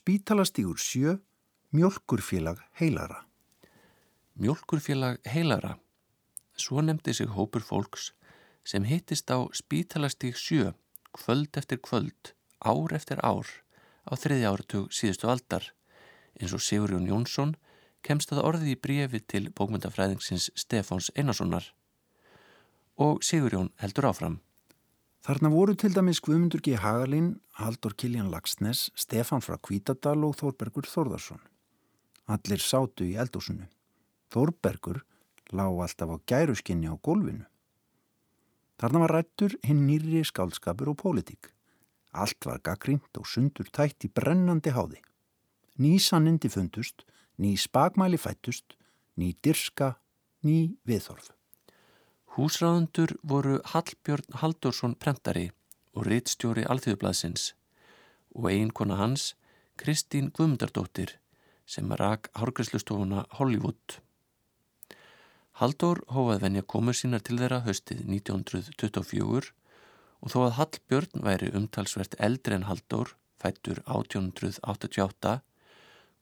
Spítalastígur sjö, mjölkurfélag heilara. Mjölkurfélag heilara. Svo nefndi sig hópur fólks sem hittist á Spítalastíg sjö kvöld eftir kvöld, ár eftir ár á þriðja áratug síðustu aldar eins og Sigurjón Jónsson kemst að orði í brefi til bókmyndafræðingsins Stefáns Einarssonar og Sigurjón heldur áfram. Þarna voru til dæmis Guðmundur G. Hagalín, Haldur Kiljan Lagsnes, Stefan frá Kvítadal og Þórbergur Þórðarsson. Allir sátu í eldósunu. Þórbergur lág alltaf á gæruskinni á gólfinu. Þarna var rættur hinn nýri skálskapur og pólitík. Allt var gaggrínt og sundur tætt í brennandi háði. Ný sannindi fundust, ný spagmæli fættust, ný dirska, ný viðhorf. Húsráðundur voru Hallbjörn Haldursson prentari og rittstjóri Alþjóðblaðsins og eiginkona hans Kristín Guðmundardóttir sem rak hárgræslustofuna Hollywood. Haldur hófað venja komur sínar til þeirra höstið 1924 og þó að Hallbjörn væri umtalsvert eldri en Haldur, fættur 1888,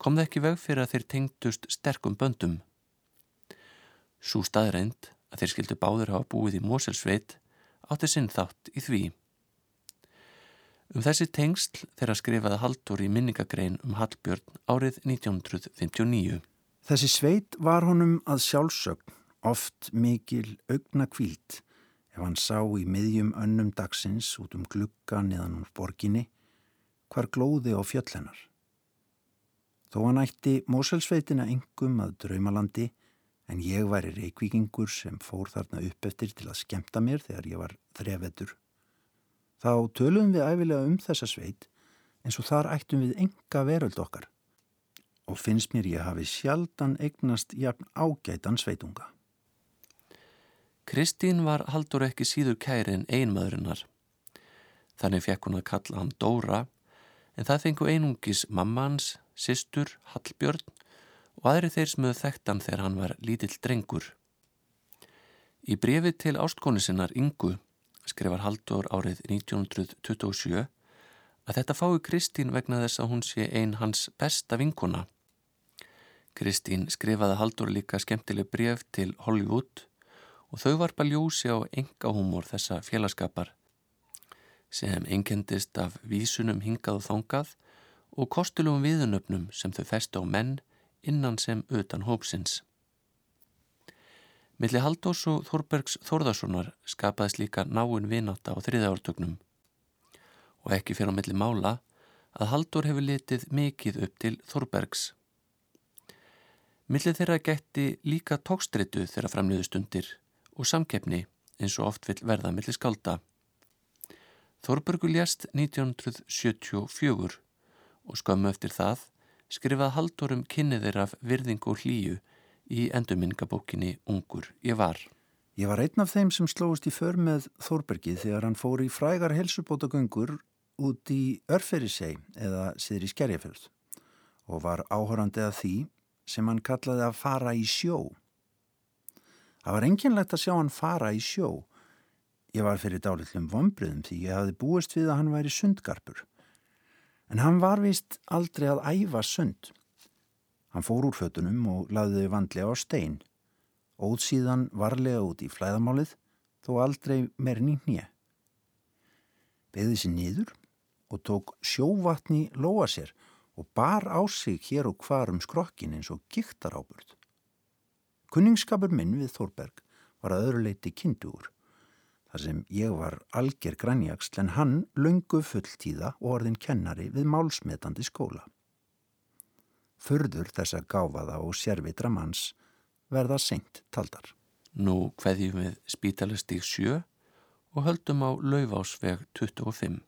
kom það ekki veg fyrir að þeir tengdust sterkum böndum. Sú staðreind að þeir skildu báður hafa búið í Moselsveit átti sinn þátt í því. Um þessi tengsl þeirra skrifaði Haldur í minningagrein um Hallbjörn árið 1959. Þessi sveit var honum að sjálfsögn oft mikil augna kvílt ef hann sá í miðjum önnum dagsins út um glugga niðan úr borginni hvar glóði á fjöllhennar. Þó hann ætti Moselsveitina engum að draumalandi en ég væri reykvíkingur sem fór þarna upp eftir til að skemta mér þegar ég var þrefetur. Þá töluðum við æfilega um þessa sveit eins og þar ættum við enga veröld okkar og finnst mér ég hafi sjaldan eignast jafn ágætan sveitunga. Kristín var haldur ekki síður kæri en einmaðurinnar. Þannig fekk hún að kalla hann Dóra en það fengu einungis mammans, sýstur, Hallbjörn og aðri þeir höfðu þekktan þegar hann var lítill drengur. Í brefi til ástkonu sinnar Ingu skrifar Haldur árið 1927 að þetta fái Kristín vegna þess að hún sé ein hans besta vinkona. Kristín skrifaði Haldur líka skemmtileg bref til Hollywood og þau varpa ljósi á enga húmor þessa félagskapar sem einkendist af vísunum hingað og þongað og kostulugum viðunöfnum sem þau festu á menn innan sem utan hópsins. Milli Haldós og Þorbergs Þorðarssonar skapaðist líka náinn vináta á þriðaártögnum og ekki fyrir á milli mála að Haldur hefur litið mikið upp til Þorbergs. Milli þeirra gætti líka tókstritu þeirra framliðu stundir og samkeppni eins og oft vil verða melli skálda. Þorbergur ljast 1974 og skömmu eftir það skrifað haldurum kynniðir af virðing og hlýju í endurminningabókinni Ungur ég var. Ég var einn af þeim sem slóist í för með Þorbergi þegar hann fór í frægar helsubótagöngur út í Örferisei eða siður í Skerjafjörð og var áhorandi að því sem hann kallaði að fara í sjó. Það var enginlegt að sjá hann fara í sjó. Ég var fyrir dálittlum vombriðum því ég hafði búist við að hann væri sundgarpur. En hann var vist aldrei að æfa sund. Hann fór úr fötunum og laði þau vandlega á stein. Óð síðan varlega út í flæðamálið þó aldrei meir nýnje. Beði sér nýður og tók sjóvatni lóa sér og bar á sig hér og hvar um skrokkin eins og gíktar áburð. Kunningskapur minn við Þórberg var að öðru leiti kindugur. Þar sem ég var alger grænjagsl en hann lungu fulltíða og orðin kennari við málsmetandi skóla. Förður þessa gáfaða og sérvitra manns verða seint taldar. Nú hveðjum við spítalastík sjö og höldum á laufásveg 25.